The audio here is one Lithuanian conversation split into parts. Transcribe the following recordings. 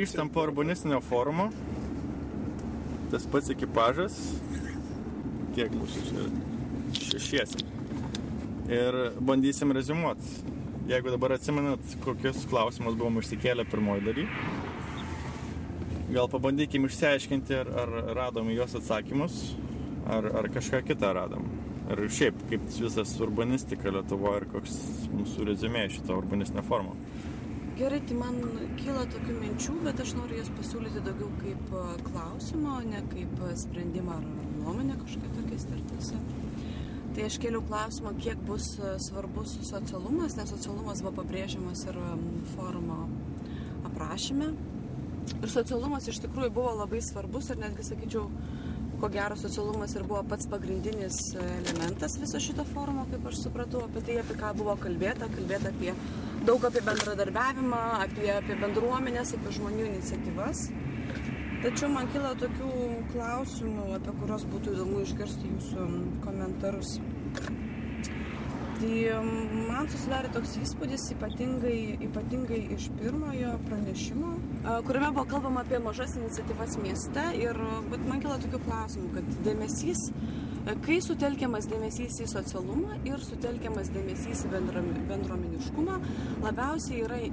grįžtam po urbanistinio forumo. Tas pats ekipažas. Kiek mūsų čia? Šešiesi. Ir bandysim rezumuoti. Jeigu dabar atsimenat, kokius klausimus buvom išsikėlę pirmoji daly, gal pabandykim išsiaiškinti, ar, ar radom juos atsakymus, ar, ar kažką kitą radom. Ir šiaip, kaip visas urbanistika Lietuvoje ir koks mūsų rezumė šito urbanistinio formo. Gerai, tai man kyla tokių minčių, bet aš noriu jas pasiūlyti daugiau kaip klausimą, o ne kaip sprendimą ar nuomonę kažkokią tokia startuose. Tai aš kėliau klausimą, kiek bus svarbus socialumas, nes socialumas buvo pabrėžiamas ir forumo aprašyme. Ir socialumas iš tikrųjų buvo labai svarbus ir netgi sakyčiau, ko gero socialumas ir buvo pats pagrindinis elementas viso šito forumo, kaip aš supratau, apie tai, apie ką buvo kalbėta, kalbėta apie daug apie bendradarbiavimą, apie, apie bendruomenės, apie žmonių iniciatyvas. Tačiau man kila tokių klausimų, apie kuriuos būtų įdomu išgirsti jūsų komentarus. Tai man susidarė toks įspūdis ypatingai, ypatingai iš pirmojo pranešimo, kuriame buvo kalbama apie mažas iniciatyvas mieste ir man kila tokių klausimų, kad dėmesys Kai sutelkiamas dėmesys į socialumą ir sutelkiamas dėmesys į bendruomeniškumą, labiausiai yra e,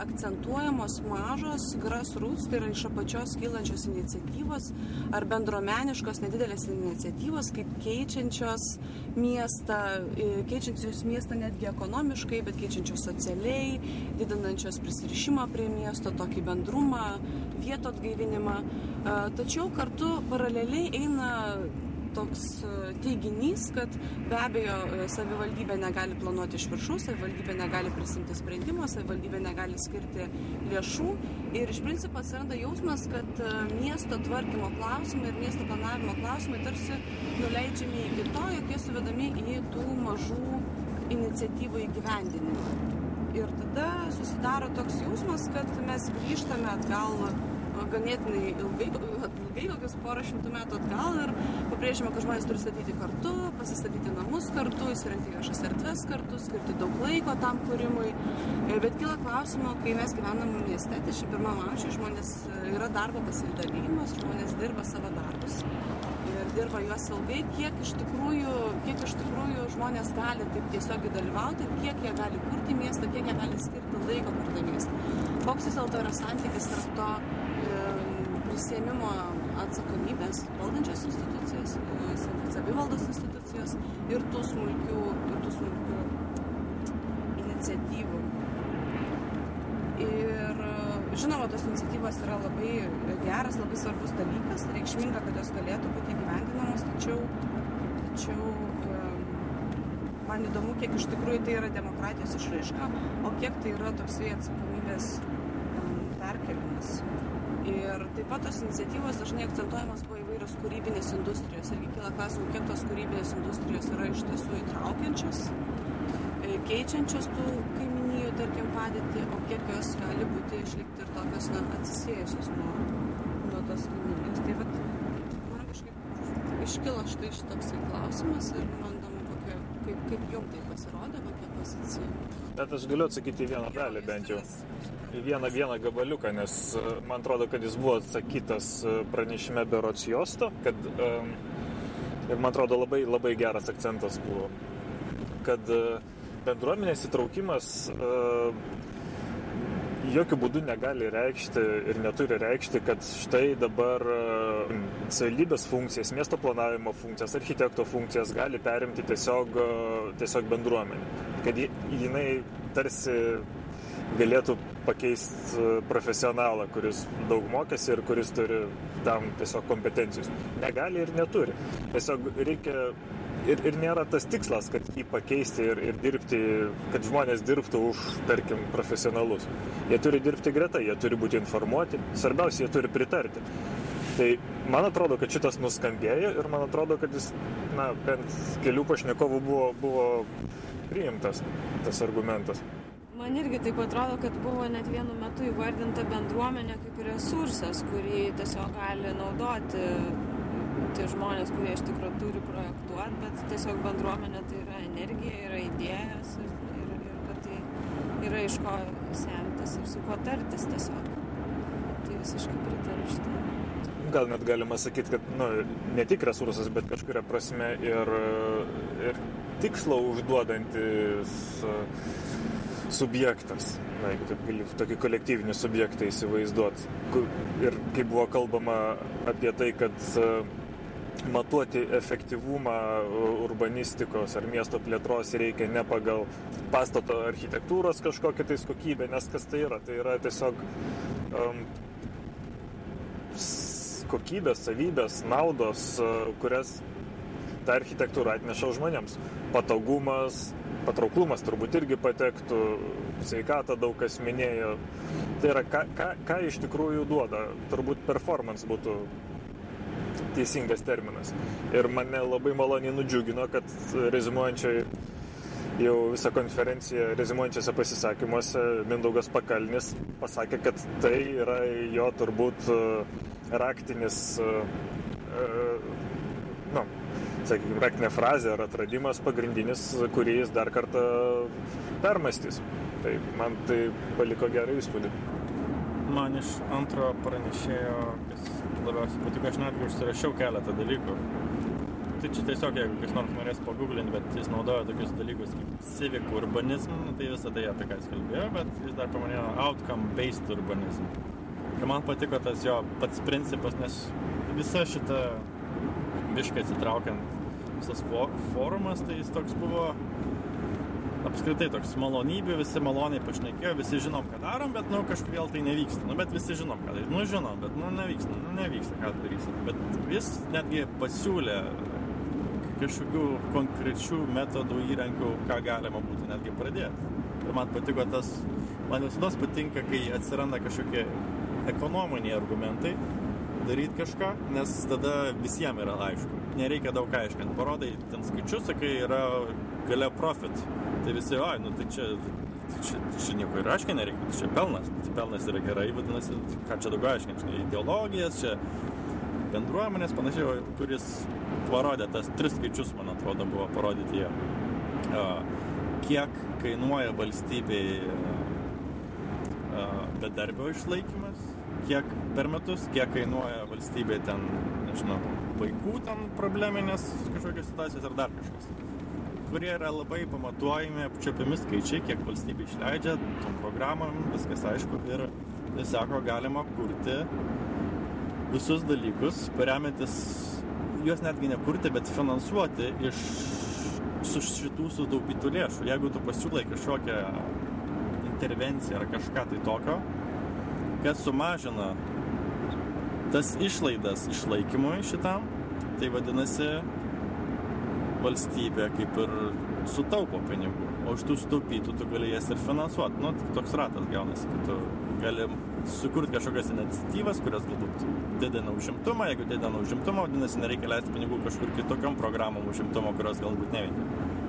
akcentuojamos mažos grassroots, tai yra iš apačios kylančios iniciatyvos ar bendromeniškos nedidelės iniciatyvos, kaip keičiančios miestą, e, keičiančios miestą netgi ekonomiškai, bet keičiančios socialiai, didinančios prisirišimą prie miesto, tokį bendrumą, vietų atgaivinimą. E, tačiau kartu paraleliai eina toks e, teiginys, kad be abejo e, savivaldybė negali planuoti iš viršaus, savivaldybė negali prisimti sprendimo, savivaldybė negali skirti lėšų ir iš principo atsiranda jausmas, kad e, miesto tvarkymo klausimai ir miesto planavimo klausimai tarsi nuleidžiami iki to, jog jie suvedami į tų mažų iniciatyvų įgyvendinimą. Ir tada susidaro toks jausmas, kad mes grįžtame atgal ganėtinai ilgai, ilgai, kokius porą šimtų metų atgal ir pabrėžime, kad žmonės turi statyti kartu, pasistatyti namus kartu, įsirengti viešas erdves kartu, skirti daug laiko tam kūrimui. E, bet kyla klausimo, kai mes gyvenam mieste, 21 amžiuje žmonės e, yra darbo pasidalymas, žmonės dirba savo darbus ir dirba juos ilgai, kiek iš tikrųjų, kiek iš tikrųjų žmonės gali taip tiesiog dalyvauti kiek jie gali kurti miestą, kiek jie gali skirti laiko kurti miestą. Koks vis dėlto yra santykis tarp to prisėmimo atsakomybės valdančios institucijos, savivaldos institucijos ir tų smulkių, ir tų smulkių iniciatyvų. Ir žinoma, tos iniciatyvos yra labai geras, labai svarbus dalykas, reikšminga, kad jos galėtų būti gyvendinamos, tačiau, tačiau man įdomu, kiek iš tikrųjų tai yra demokratijos išraiška, o kiek tai yra toksai atsakomybės perkelimas ir taip pat tos iniciatyvos dažnai akcentuojamos buvo įvairios kūrybinės industrijos. Irgi kyla klausimų kiek tos kūrybinės industrijos yra iš tiesų įtraukiančios e, keičiančios tų kaiminijų tarkim padėtį o kiek jos gali būti išlikti ir tokios na atsisėjusios nuo nuo tos kaiminijos. Tai vat man kažkaip iškilo štai šitoksai klausimas ir man įdomu kaip kaip jum tai pasirodė kokia pozicija. Bet aš galiu atsakyti vieną dalį bent jau vieną, vieną gabaliuką, nes e, man atrodo, kad jis buvo atsakytas e, pranešime Berots Josto, kad ir man atrodo labai, labai geras akcentas buvo, kad e, bendruomenės įtraukimas jokių būdų negali reikšti ir neturi reikšti, kad štai dabar savivaldybės funkcijas, miesto planavimo funkcijas, architekto funkcijas gali perimti tiesiog, tiesiog bendruomenė. Kad jinai tarsi galėtų pakeisti e, profesionalą, kuris daug mokėsi ir kuris turi tam tiesiog kompetencijos. Negali ir neturi. Tiesiog reikia ir, ir nėra tas tikslas, kad jį pakeisti ir, ir dirbti, kad žmonės dirbtų už, tarkim, profesionalus. Jie turi dirbti greta, jie turi būti informuoti, svarbiausia, jie turi pritarti. Tai man atrodo, kad šitas nuskambėjo ir man atrodo, kad jis, na, bent kelių pašnekovų buvo, buvo priimtas tas argumentas. Man irgi taip atrodo, kad buvo net vienu metu įvardinta bendruomenė kaip resursas, kurį tiesiog gali naudoti tie žmonės, kurie iš tikrųjų turi projektuoti, bet tiesiog bendruomenė tai yra energija, yra idėjas ir, ir, ir kad tai yra iš ko semtis ir su kuo tartis tiesiog. visiškai pritariu šitai. Gal net galima sakyti, kad nu, ne tik resursas, bet kažkuria prasme ir, ir tikslo užduodantis subjektas. Na, jeigu taip gali tokį kolektyvinį subjektą įsivaizduoti. Ir kaip buvo kalbama apie tai, kad matuoti efektyvumą urbanistikos ar miesto plėtros reikia ne pagal pastato architektūros kažkokią tais kokybę, nes kas tai yra? Tai yra tiesiog um, kokybės, savybės, naudos, kurias ta architektūra atneša žmonėms. Patogumas, patrauklumas turbūt irgi patektų, sveikatą daug kas minėjo. Tai yra, ką, ką, ką iš tikrųjų duoda. Turbūt performance būtų teisingas terminas. Ir mane labai maloniai nudžiugino, kad rezimuojančiai jau visą konferenciją rezimuojančiose pasisakymuose Mindaugas Pakalnis pasakė, kad tai yra jo turbūt e, raktinis, e, e, sakykime, raktinė frazė ar atradimas pagrindinis, kurį jis dar kartą permastys. Tai man tai paliko gerą įspūdį. Man iš antro pranešėjo, kas labiausiai patiko, aš netgi užsirašiau keletą dalykų. Tai čia tiesiog, jeigu kas nors norės paguglinti, bet jis naudoja tokius dalykus kaip civic urbanism, nu, tai visą tai apie ką jis kalbėjo, bet jis dar pamanėjo outcome-based urbanism. Ir man patiko tas jo pats principas, nes visa šita biškai atsitraukiant visas forumas, tai jis toks buvo apskritai toks malonybių, visi maloniai pašnekėjo, visi žinom, ką darom, bet, nu, kažkodėl tai nevyksta. Nu, bet visi žinom, ką darysim. Nu, žinom, bet, nu, nevyksta, nu, nevyksta, ką darysim. Bet jis netgi pasiūlė kažkokių konkrečių metodų, įrankių, ką galima būtų netgi pradėti. Ir man patiko tas, man visada patinka, kai atsiranda kažkokie ekonominiai argumentai daryti kažką, nes tada visiems yra aišku. Nereikia daug aiškinti. Parodai ten skaičius, sakai, yra gale profit Tai visi, oi, nu tai čia, tai čia, čia nieko ir aiškiai nereikia, tai čia pelnas. Tai pelnas yra gerai, vadinasi, ką čia daugiau aiškinti, žinai, ideologijas, čia bendruomenės panašiai, kuris parodė tas tris skaičius, man atrodo, buvo parodyti jie. Kiek kainuoja valstybei bedarbio išlaikymas, kiek per metus, kiek kainuoja valstybė ten, nežinau, vaikų ten probleminės kažkokios situacijos ar dar kažkas kurie yra labai pamatuojami, apčiopiami skaičiai, kiek valstybė išleidžia, tom programom, viskas aišku. Ir sako, galima kurti visus dalykus, paremiantis, juos netgi nekurti, bet finansuoti iš su šitų sutaupytų lėšų. Jeigu tu pasiūlai kažkokią intervenciją ar kažką tai tokio, kas sumažina tas išlaidas išlaikymui šitam, tai vadinasi, valstybė kaip ir sutaupo pinigų, o iš tų sutaupytų tu gali jas ir finansuoti. Nu, toks ratas gaunasi, kad tu gali sukurti kažkokias iniciatyvas, kurios galbūt didina užimtumą, jeigu didina užimtumą, vadinasi, nereikia leisti pinigų kažkur kitokiam programom užimtumo, kurios galbūt neveikia.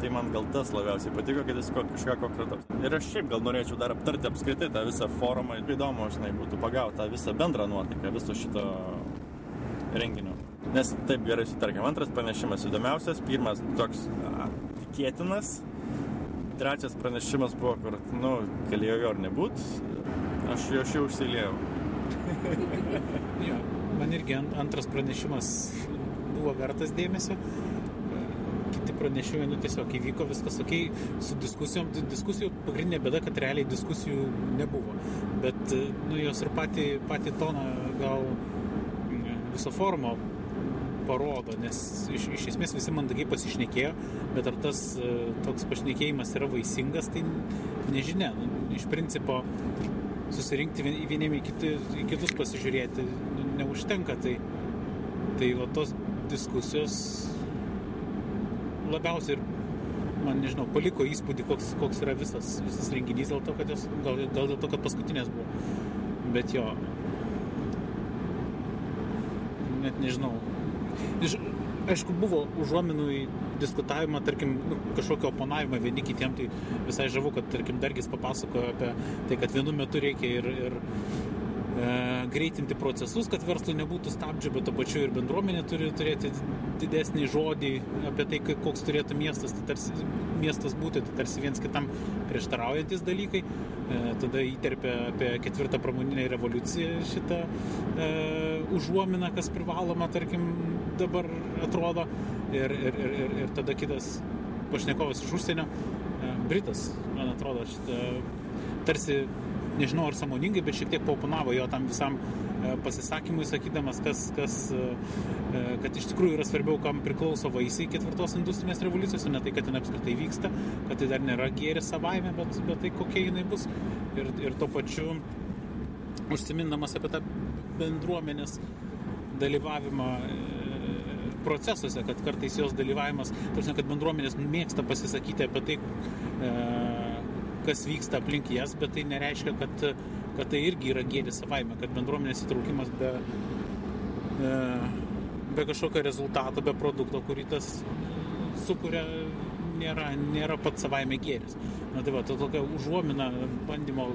Tai, man gal tas labiausiai patiko, kad jis kažką konkretaus. Ir aš šiaip gal norėčiau dar aptarti apskritai tą visą forumą. Įdomu, žinai, būtų pagauti tą visą bendrą nuotaiką viso šito renginio. Nes taip gerai sutarkim. Antras pranešimas įdomiausias, pirmas toks a, tikėtinas, trečias pranešimas buvo, kur, nu, galėjo jo ar nebūt, aš jo šiau užsiliejau. ja, man irgi antras pranešimas buvo vertas dėmesio. Kiti pranešimai, nu tiesiog įvyko viskas ok, su diskusijom. Diskusijų pagrindinė bėda, kad realiai diskusijų nebuvo. Bet, nu, jos ir patį, patį toną gal viso forumo parodo, nes iš, iš esmės visi mandagiai pasišnekėjo, bet ar tas e, toks pašnekėjimas yra vaisingas, tai nežinia. Nu, iš principo susirinkti vieniem į, kiti, į kitus pasižiūrėti neužtenka. Tai, tai va tos diskusijos labiausiai ir man nežinau, paliko įspūdį, koks, koks yra visas, visas renginys, dėl to, kad jos, gal, gal dėl to, kad paskutinės buvo. Bet jo, net nežinau, Iš, aišku, buvo užuominų į diskutavimą, tarkim, nu, kažkokio oponavimą vieni kitiem, tai visai žavu, kad, tarkim, Dargis papasakojo apie tai, kad vienu metu reikia ir, ir greitinti procesus, kad verslui nebūtų stabdžių, bet to pačiu ir bendruomenė turi turėti didesnį žodį apie tai, koks turėtų miestas, tai tarsi, miestas būti, tai tarsi viens kitam prieštaraujantis dalykai. E, tada įterpia apie ketvirtą pramoninę revoliuciją šitą e, užuominą, kas privaloma, tarkim, dabar atrodo. Ir, ir, ir, ir, ir tada kitas pašnekovas iš užsienio, e, Britas, man atrodo, šitą tarsi nežinau ar sąmoningai, bet šiek tiek pauponavo jo tam visam e, pasisakymui, sakydamas, kas, kas, e, e, kad iš tikrųjų yra svarbiau, kam priklauso vaisiai ketvirtos industrinės revoliucijos, o ne tai, kad ten apskritai vyksta, kad tai dar nėra gėris savaime, bet, bet tai kokia jinai bus. Ir, ir tuo pačiu užsimindamas apie tą bendruomenės dalyvavimą procesuose, kad kartais jos dalyvavimas, tarsi, kad bendruomenės mėgsta pasisakyti apie tai, kas vyksta aplink jas, bet tai nereiškia, kad, kad tai irgi yra gėris savaime, kad bendruomenės įtraukimas be, e, be kažkokio rezultato, be produkto, kurį tas sukuria, nėra, nėra pats savaime gėris. Na tai va, to tokia užuomina bandymo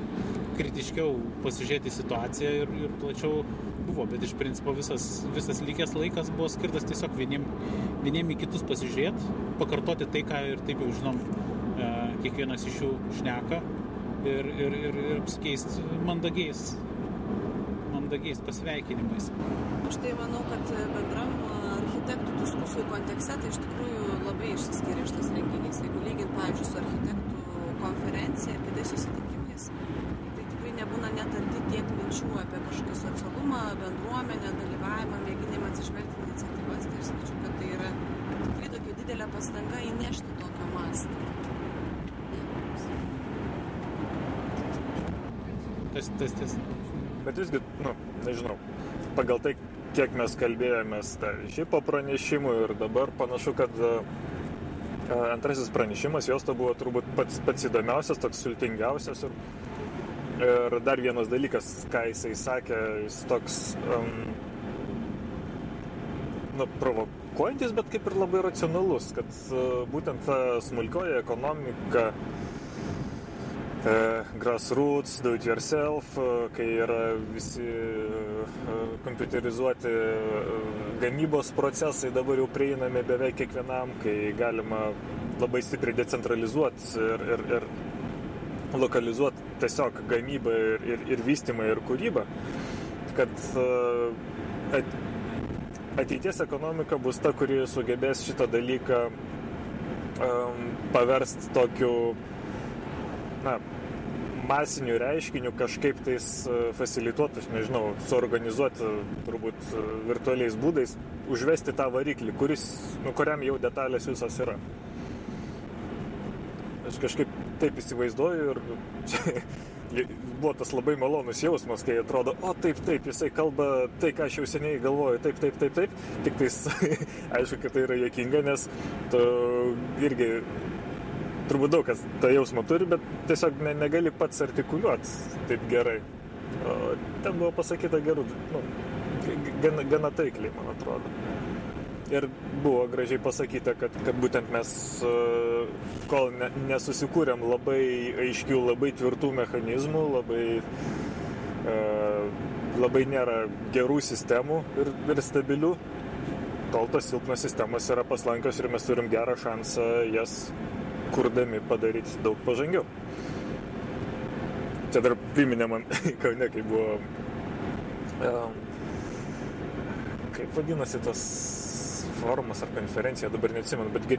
kritiškiau pasižiūrėti situaciją ir, ir plačiau buvo, bet iš principo visas, visas likęs laikas buvo skirtas tiesiog vieniem, vieniem į kitus pasižiūrėti, pakartoti tai, ką ir taip jau žinom kiekvienas iš jų šneka ir, ir, ir, ir apsikeisti mandagiais, mandagiais pasveikinimais. Aš tai manau, kad bendram architektų diskusijų kontekste tai iš tikrųjų labai išsiskiria šitas renginys. Jeigu lygint, pavyzdžiui, su architektų konferencija ir kitais susitikimais, tai tikrai nebūna net arti tiek minčių apie kažkokį socialumą, bendruomenę, dalyvavimą, mėginimą atsižvelgti iniciatyvas. Tai aš sakyčiau, kad tai yra tikrai tokia didelė pastanga įnešti tokio mąstymo. Tas, tas, tas. Bet visgi, nu, nežinau, pagal tai, kiek mes kalbėjomės tai, šiaip po pranešimų ir dabar panašu, kad uh, antrasis pranešimas jos to buvo turbūt pats, pats įdomiausias, toks sultingiausias. Ir, ir dar vienas dalykas, ką jisai sakė, jis toks, um, nu, provokuojantis, bet kaip ir labai racionalus, kad uh, būtent ta smulkioji ekonomika uh, E, grassroots, do it yourself, e, kai yra visi e, kompiuterizuoti gamybos procesai dabar jau prieinami beveik kiekvienam, kai galima labai stipriai decentralizuoti ir, ir, ir lokalizuoti tiesiog gamybą ir, ir, ir vystymą ir kūrybą, kad at, ateities ekonomika bus ta, kuri sugebės šitą dalyką um, paversti tokiu na, masiniu reiškiniu kažkaip tais e, facilituoti, aš nežinau, suorganizuoti turbūt e, virtualiais būdais, užvesti tą variklį, kuris, nu, kuriam jau detalės visos yra. Aš kažkaip taip įsivaizduoju ir buvo tas labai malonus jausmas, kai atrodo, o taip, taip, jisai kalba tai, ką aš jau seniai galvoju, taip, taip, taip, taip. Tik tais, aišku, kad tai yra jokinga, nes tu irgi turbūt daug kas tą jausmą turi, bet tiesiog ne, negali pats artikuliuoti taip gerai. O ten buvo pasakyta gerų, nu, gana, gana taikliai, man atrodo. Ir buvo gražiai pasakyta, kad, kad būtent mes, kol ne, nesusikūrėm labai aiškių, labai tvirtų mechanizmų, labai, labai nėra gerų sistemų ir, ir stabilių, tol tos silpnos sistemos yra paslankios ir mes turim gerą šansą jas kurdami padaryti daug pažangiau. Čia dar priminė man, kaune, kai buvo, um, kaip vadinasi tas forumas ar konferencija, dabar neatsimenu, bet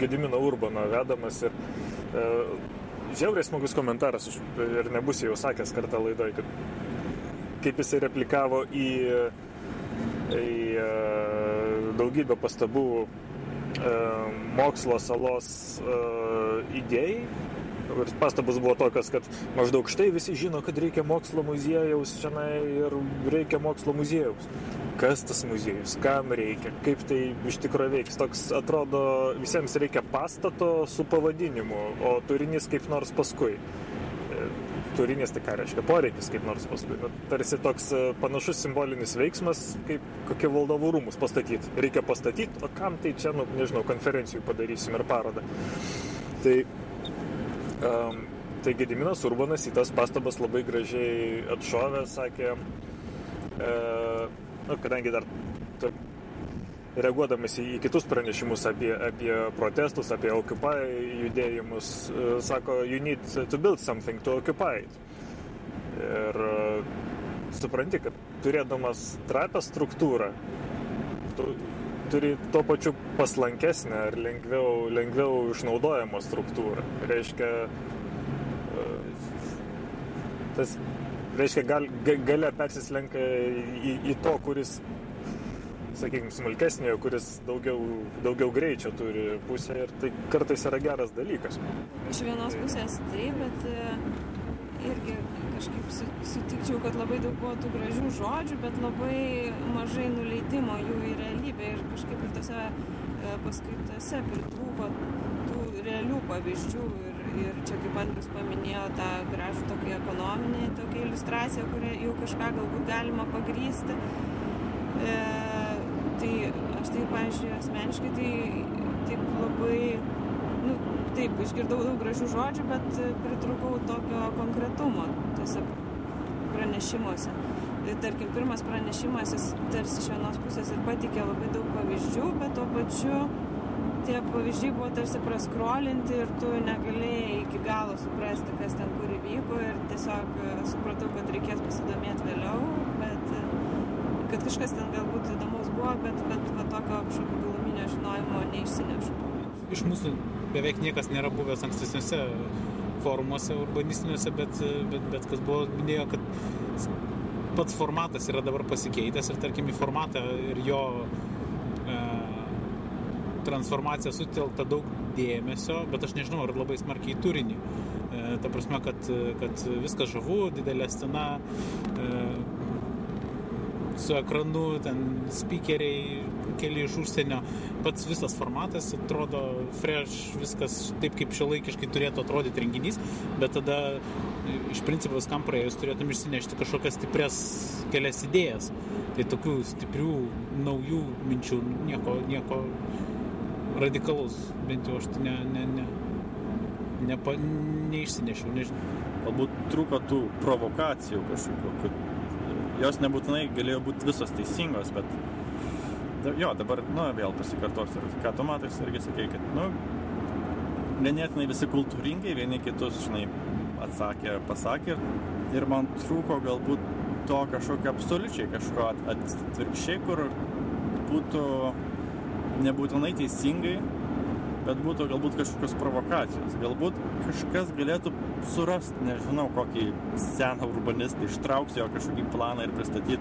Gedimino Urbano vedamas ir uh, žiauriai smagus komentaras, ir nebus jau sakęs kartą laidoje, kad kaip jisai replikavo į, į uh, daugybę pastabų mokslo salos e, idėjai. Ir pastabas buvo tokios, kad maždaug štai visi žino, kad reikia mokslo muziejaus čia ir reikia mokslo muziejaus. Kas tas muziejus, kam reikia, kaip tai iš tikrųjų veiks. Toks atrodo, visiems reikia pastato su pavadinimu, o turinys kaip nors paskui turinys, tai ką reiškia poreikis kaip nors paskui. Nu, tarsi toks e, panašus simbolinis veiksmas, kaip kokie valdovų rūmus pastatyti. Reikia pastatyti, o kam tai čia, nu, nežinau, konferencijų padarysim ir parodą. Tai, um, tai Gediminas Urbanas į tas pastabas labai gražiai atšovė, sakė, e, nu, kadangi dar to, reaguodamas į kitus pranešimus apie, apie protestus, apie Occupy judėjimus, e, sako, you need to build something to occupy. Ir e, supranti, kad turėdamas trapę struktūrą, tu turi tuo pačiu paslankesnę ir lengviau, lengviau išnaudojamą struktūrą. Reiškia, e, tas, reiškia gal, gale persislenka į, į to, kuris, sakykime, smulkesniojo, kuris daugiau, daugiau greičio turi pusę ir tai kartais yra geras dalykas. Iš vienos pusės taip, bet e, irgi kažkaip sutikčiau, kad labai daug buvo tų gražių žodžių, bet labai mažai nuleidimo jų į realybę ir kažkaip ir tose e, paskaitose pritrūko tų realių pavyzdžių ir, ir čia kaip Andrius paminėjo tą gražų tokį ekonominį, tokią iliustraciją, kurią jau kažką galbūt galima pagrysti. E, tai aš tai, pavyzdžiui, asmeniškai tai taip labai nu, taip, išgirdau daug gražių žodžių, bet pritrūkau tokio konkretumo tuose pranešimuose. Tai, tarkim, pirmas pranešimas, jis tarsi iš vienos pusės ir patikė labai daug pavyzdžių, bet tuo pačiu tie pavyzdžiai buvo tarsi praskrolinti ir tu negalėjai iki galo suprasti, kas ten kur įvyko ir tiesiog supratau, kad reikės pasidomėti vėliau, bet kad kažkas ten galbūt įdomus buvo, bet, bet va, tokio kažkokio giluminio žinojimo neišsinešu. Iš mūsų beveik niekas nėra buvęs ankstesniuose forumuose urbanistiniuose, bet, bet, bet kas buvo minėjo, kad pats formatas yra dabar pasikeitęs ir tarkim į formatą ir jo e, transformaciją sutelkta daug dėmesio, bet aš nežinau, ar labai smarkiai turinį. E, ta prasme, kad, kad viskas žavu, didelė scena, e, su ekranu, ten speakeriai, keli iš užsienio, pats visas formatas atrodo fresh, viskas taip, kaip šiuolaikiškai turėtų atrodyti renginys, bet tada iš principo viskam praėjus turėtum išsinešti kažkokias stiprias kelias idėjas. Tai tokių stiprių, naujų minčių, nieko, nieko radikalaus, bent jau aš tai ne, ne, ne, ne, neišsinešiau, nežinau. Galbūt trūko tų provokacijų kažkokių, kad jos nebūtinai galėjo būti visos teisingos, bet jo, dabar, nu, vėl pasikartosiu, ką tu matai, irgi sakei, kad, nu, ganėtinai visi kultūringai, vieni kitus, žinai, atsakė, pasakė ir man trūko galbūt to kažkokio absoliučiai kažko atvirkščiai, kur būtų nebūtinai teisingai, bet būtų galbūt kažkokios provokacijos. Galbūt kažkas galėtų surasti, nežinau, kokį seną urbanistą, ištraukti jo kažkokį planą ir pristatyti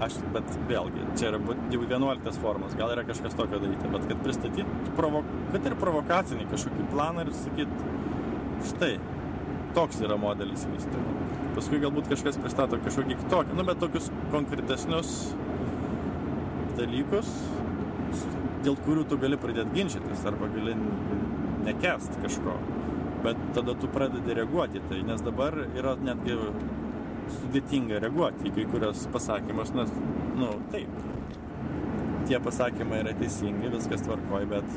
aš, bet vėlgi, čia yra jau 11 formas, gal yra kažkas tokio daryti, bet kad pristatyti, provo, kad ir provokacinį kažkokį planą ir sakyti, štai, toks yra modelis vystymo. Paskui galbūt kažkas pristato kažkokį kitokį, nu, bet tokius konkretesnius dalykus, dėl kurių tu gali pradėti ginčytis arba gali nekest kažko. Bet tada tu pradedi reaguoti tai, nes dabar yra netgi sudėtinga reaguoti į kai kurios pasakymus, nes, nu, taip, tie pasakymai yra teisingi, viskas tvarkoj, bet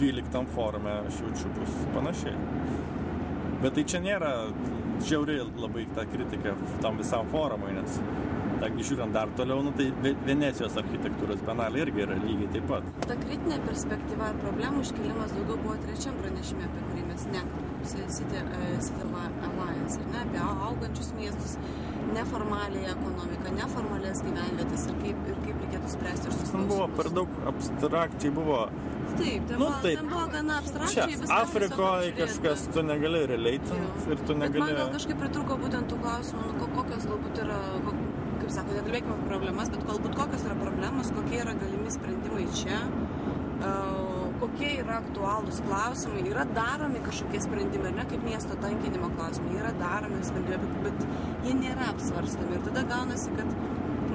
12 forume aš jaučiu bus panašiai. Bet tai čia nėra žiauri labai ta kritika tam visam forumui, nes Taigi žiūrint dar toliau, nu, tai Venecijos architektūros benalė irgi yra lygiai taip pat. Ta kritinė perspektyva ar problemų iškelimas daugiau buvo trečiam pranešime, apie kurį mes nekalbame. City, City Alliance, ar ne, apie augančius miestus, neformaliai ekonomiką, neformalės gyvenvietės ir kaip, ir kaip reikėtų spręsti ir susitikti. Buvo per daug abstrakčiai buvo. Taip, ten, nu, buvo, taip. ten buvo gana abstrakčiai. Čia Afrikoje kažkas, tu negali releitinti ir tu negali. Man gal kažkaip pritruko būtent tų klausimų, nu, kokios galbūt yra, kaip sako, nekalbėkime apie problemas, bet galbūt kokios yra problemos, kokie yra galimi sprendimai čia. Uh, kokie yra aktualūs klausimai, yra daromi kažkokie sprendimai, ne kaip miesto tankinimo klausimai, yra daromi sprendimai, bet jie nėra apsvarstami. Ir tada gaunasi, kad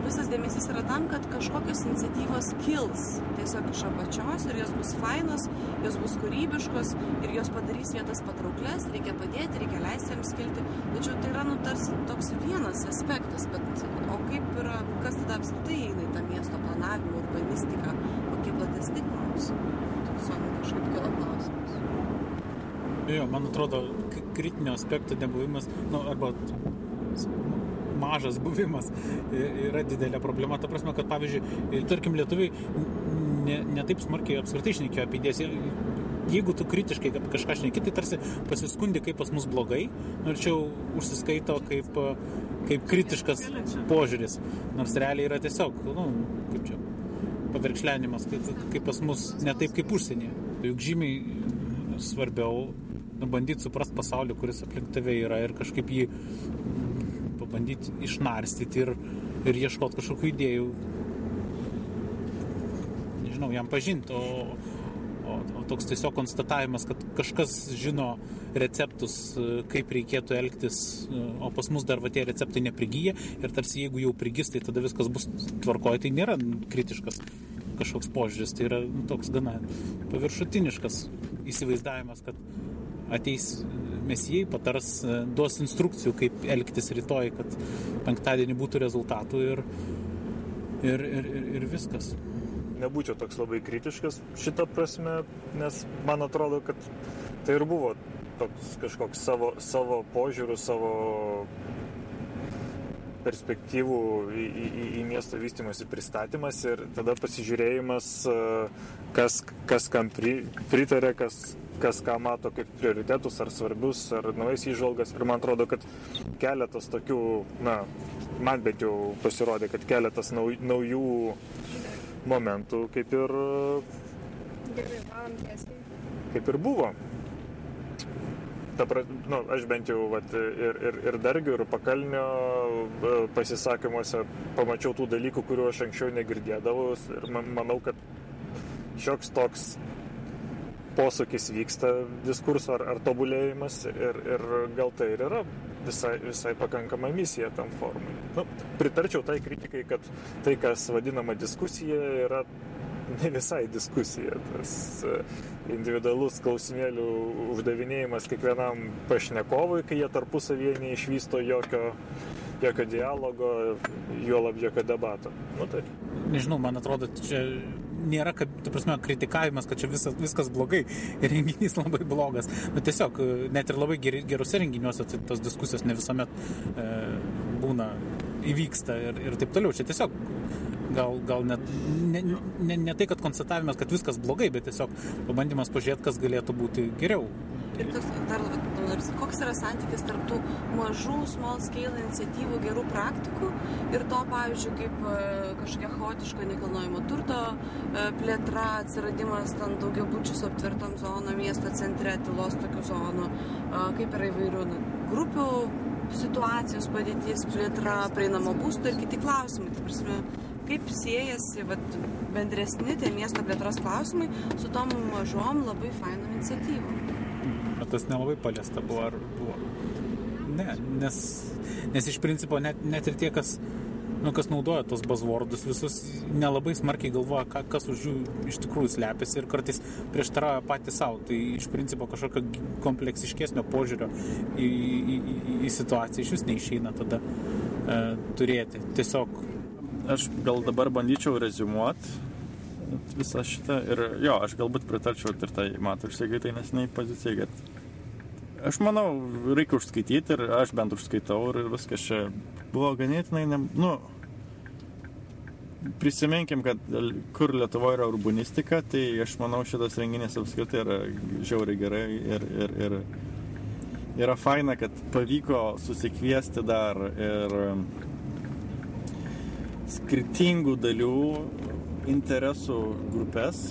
visas dėmesys yra tam, kad kažkokios iniciatyvos kils tiesiog iš apačios ir jos bus fainos, jos bus kūrybiškos ir jos padarys vietas patrauklės, reikia padėti, reikia leisti jiems kilti. Tačiau tai yra, nu, tarsi toks vienas aspektas, bet o kaip yra, kas tada apskritai eina į tą miesto planavimą, urbanistiką, kokie platesni klausimai kažkaip kilo klausimas. Jo, man atrodo, kritinio aspekto nebuvimas, nu, arba mažas buvimas yra didelė problema. Ta prasme, kad pavyzdžiui, tarkim, lietuviai ne, ne taip smarkiai apskritai šnekėjo apie idėjas. Jeigu tu kritiškai kažką šneki, tai tarsi pasiskundi, kaip pas mus blogai, nors čia užsiskaito kaip, kaip kritiškas požiūris. Nors realiai yra tiesiog, nu, kaip čia, pavirkšlenimas, kaip, kaip pas mus, ne taip kaip užsienyje. Juk žymiai svarbiau nu, bandyti suprasti pasaulį, kuris aplink tave yra ir kažkaip jį pabandyti išnarstyti ir, ir ieškoti kažkokių idėjų, nežinau, jam pažinti, o, o, o toks tiesiog konstatavimas, kad kažkas žino receptus, kaip reikėtų elgtis, o pas mus dar va tie receptai neprigyja ir tarsi jeigu jau prigis, tai tada viskas bus tvarkoje, tai nėra kritiškas kažkoks požiūris, tai yra nu, toks gana paviršutiniškas įsivaizdavimas, kad ateis mesijai, patars, duos instrukcijų, kaip elgtis rytoj, kad penktadienį būtų rezultatų ir, ir, ir, ir, ir viskas. Nebūčiau toks labai kritiškas šitą prasme, nes man atrodo, kad tai ir buvo toks kažkoks savo, savo požiūrių, savo perspektyvų į, į, į miesto vystimosi pristatymas ir tada pasižiūrėjimas, kas, kas kam pri, pritarė, kas, kas ką mato kaip prioritetus, ar svarbius, ar naujas įžvalgas. Ir man atrodo, kad keletas tokių, na, man bent jau pasirodė, kad keletas nau, naujų momentų kaip ir, kaip ir buvo ta, nu, aš bent jau vat, ir, ir, ir Dargių, ir Pakalnio e, pasisakymuose pamačiau tų dalykų, kuriuo aš anksčiau negirdėdavau ir manau, kad šioks toks posūkis vyksta diskurso ar, ar tobulėjimas ir, ir gal tai ir yra visai, visai pakankama misija tam formui. Nu, pritarčiau tai kritikai, kad tai, kas vadinama diskusija, yra ne visai diskusija. Tas e, individualus klausimėlių uždavinėjimas kiekvienam pašnekovui, kai jie tarpusavyje neišvysto jokio, jokio dialogo, juolab jokio debato. Nu, tai. Nežinau, man atrodo, čia nėra, kad, tu prasme, kritikavimas, kad čia visas, viskas blogai ir renginys labai blogas. Bet tiesiog, net ir labai ger, gerose renginiuose tai tos diskusijos ne visuomet e, būna, įvyksta ir, ir taip toliau. Čia tiesiog gal, gal net ne, ne, ne tai, kad konstatavimas, kad viskas blogai, bet tiesiog pabandymas pažiūrėti, kas galėtų būti geriau. Ir tas, dar, koks yra santykis tarp tų mažų small scale iniciatyvų, gerų praktikų ir to, pavyzdžiui, kaip e, kažkokia chaotiška nekilnojamo turto e, plėtra, atsiradimas ten daugiau būčių su aptvertom zonom, miesto centre, tylos tokių zonų, kaip yra įvairių grupių situacijos padėties plėtra, prieinamo būsto ir kiti klausimai. Tai prasme, kaip siejasi vat, bendresni tie miesto plėtros klausimai su tom mažom labai fainom iniciatyvom. Bet tas nelabai paliesta buvo, ar buvo? Ne, nes, nes iš principo net, net ir tie, kas, nu, kas naudoja tos bazvordus, visus nelabai smarkiai galvoja, ką, kas už jų iš tikrųjų slepiasi ir kartais prieštarauja patys savo. Tai iš principo kažkokio kompleksiškesnio požiūrio į, į, į, į situaciją iš vis neišeina tada e, turėti. Tiesiog aš gal dabar bandyčiau rezumuoti visą šitą ir jo, aš galbūt pritarčiau ir tai matau išsigaitai nesiniai pozicijai, kad aš manau, reikia užskaityti ir aš bent užskaitau ir viskas čia buvo ganėtinai, ne, nu, prisiminkim, kad kur Lietuvoje yra urbanistika, tai aš manau šitas renginys apskritai yra žiauriai gerai ir, ir, ir yra faina, kad pavyko susikviesti dar ir skirtingų dalių interesų grupės,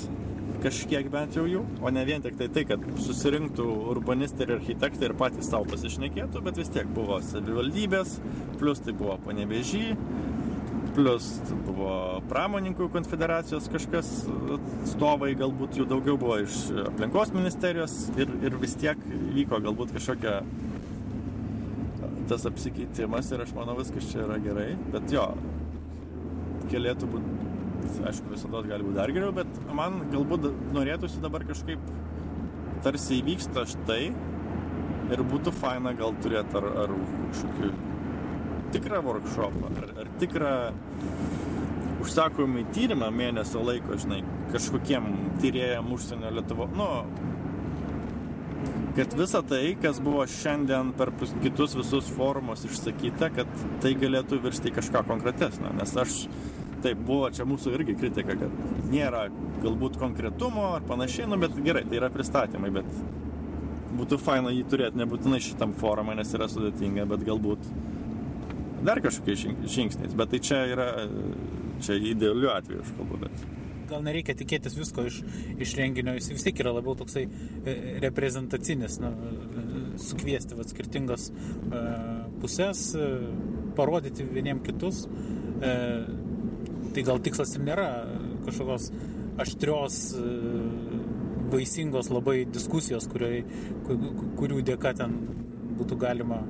kažkiek bent jau jų, o ne vien tik tai tai, kad susirinktų urbanistai ir architektai ir patys savo pasišnekėtų, bet vis tiek buvo savivaldybės, plus tai buvo panevežy, plus buvo pramoninkų konfederacijos kažkas atstovai, galbūt jų daugiau buvo iš aplinkos ministerijos ir, ir vis tiek vyko galbūt kažkokia tas apsikeitimas ir aš manau viskas čia yra gerai, bet jo, galėtų būti, aišku, visada gali būti dar geriau, bet man galbūt norėtųsi dabar kažkaip tarsi įvyksta štai ir būtų faina gal turėti ar, ar kažkokį tikrą workshopą, ar, ar tikrą užsakomį tyrimą mėnesio laiko, žinai, kažkokiem tyrėjam užsienio Lietuvo, nu, kad visa tai, kas buvo šiandien per kitus visus forumus išsakyta, kad tai galėtų virsti kažką konkretesnio. Nes aš, taip, buvo čia mūsų irgi kritika, kad nėra galbūt konkretumo ar panašiai, nu bet gerai, tai yra pristatymai, bet būtų faina jį turėti nebūtinai šitam forumą, nes yra sudėtinga, bet galbūt dar kažkokiais žing- žingsniais. Bet tai čia yra, čia idealiu atveju aš kalbu, bet gal nereikia tikėtis visko iš, iš renginio, jis vis tiek yra labiau toksai e, reprezentacinis, e, sukviesti vat, skirtingas e, pusės, e, parodyti vieniem kitus. E, tai gal tikslas ir nėra kažkokios aštrios, e, vaisingos labai diskusijos, kurioj, ku- kurių dėka ten būtų galima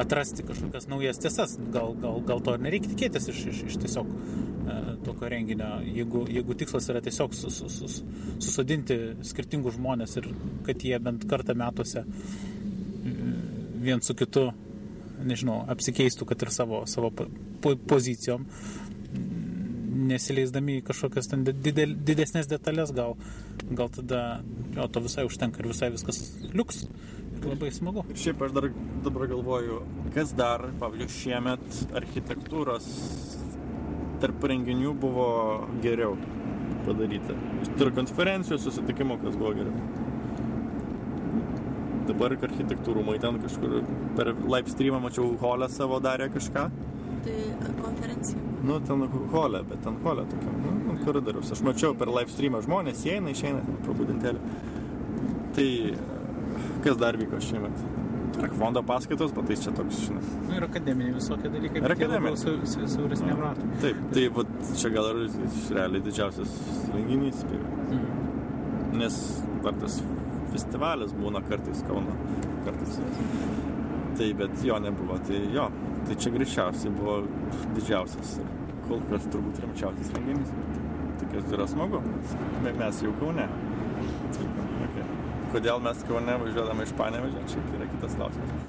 atrasti kažkokias naujas tiesas. Gal, gal, gal to ir nereikia tikėtis iš, iš, iš tiesiog e, tokio renginio. Jeigu, jeigu tikslas yra tiesiog sus, sus, sus, susodinti skirtingus žmonės ir kad jie bent kartą metuose e, vien su kitu, nežinau, apsikeistų, kad ir savo, savo po, po, pozicijom, nesileisdami į kažkokias ten didel, didesnės detalės, gal, gal tada jo, to visai užtenka ir visai viskas liuks. Labai smagu. Ir šiaip aš dar dabar galvoju, kas dar, pavyzdžiui, šiemet architektūros tarp renginių buvo geriau padaryta. Ir konferencijų, susitikimų, kas buvo geriau. Dabar architektūrų rūmai ten kažkur per live streamą mačiau holę savo darė kažką. Tai konferencija. Nu, ten holė, bet ten holė tokia, nu, ant koridoriaus. Aš mačiau per live streamą žmonės, įeina, išeina, pro budintelį. Tai kas dar vyko šiemet? Akvondo paskaitos, bet tai čia toks, žinai. Nu, ir akademiniai visokie dalykai. Ir akademiniai. Su, su, siauresniam ratui. Taip, tai vat, čia gal ir realiai didžiausias renginys, spėjau. Mm. nes dar tas festivalis būna kartais Kauno, kartais. Tai bet jo nebuvo, tai jo, tai čia greičiausiai buvo didžiausias ir kol kas turbūt rimčiausias renginys. Tai kas yra smagu, me- mes jau Kaune. Okay. Kodėl mes Kaune važiuodame iš Panevežio, čia yra kitas klausimas.